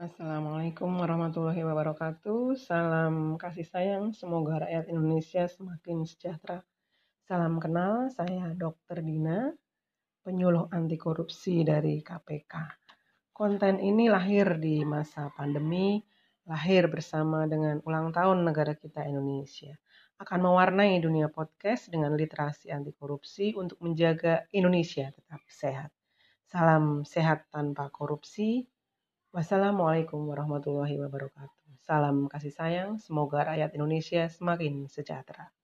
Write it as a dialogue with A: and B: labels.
A: Assalamualaikum warahmatullahi wabarakatuh. Salam kasih sayang, semoga rakyat Indonesia semakin sejahtera. Salam kenal, saya Dr. Dina, penyuluh anti korupsi dari KPK. Konten ini lahir di masa pandemi, lahir bersama dengan ulang tahun negara kita Indonesia. Akan mewarnai dunia podcast dengan literasi anti korupsi untuk menjaga Indonesia tetap sehat. Salam sehat tanpa korupsi, Wassalamualaikum warahmatullahi wabarakatuh. Salam kasih sayang, semoga rakyat Indonesia semakin sejahtera.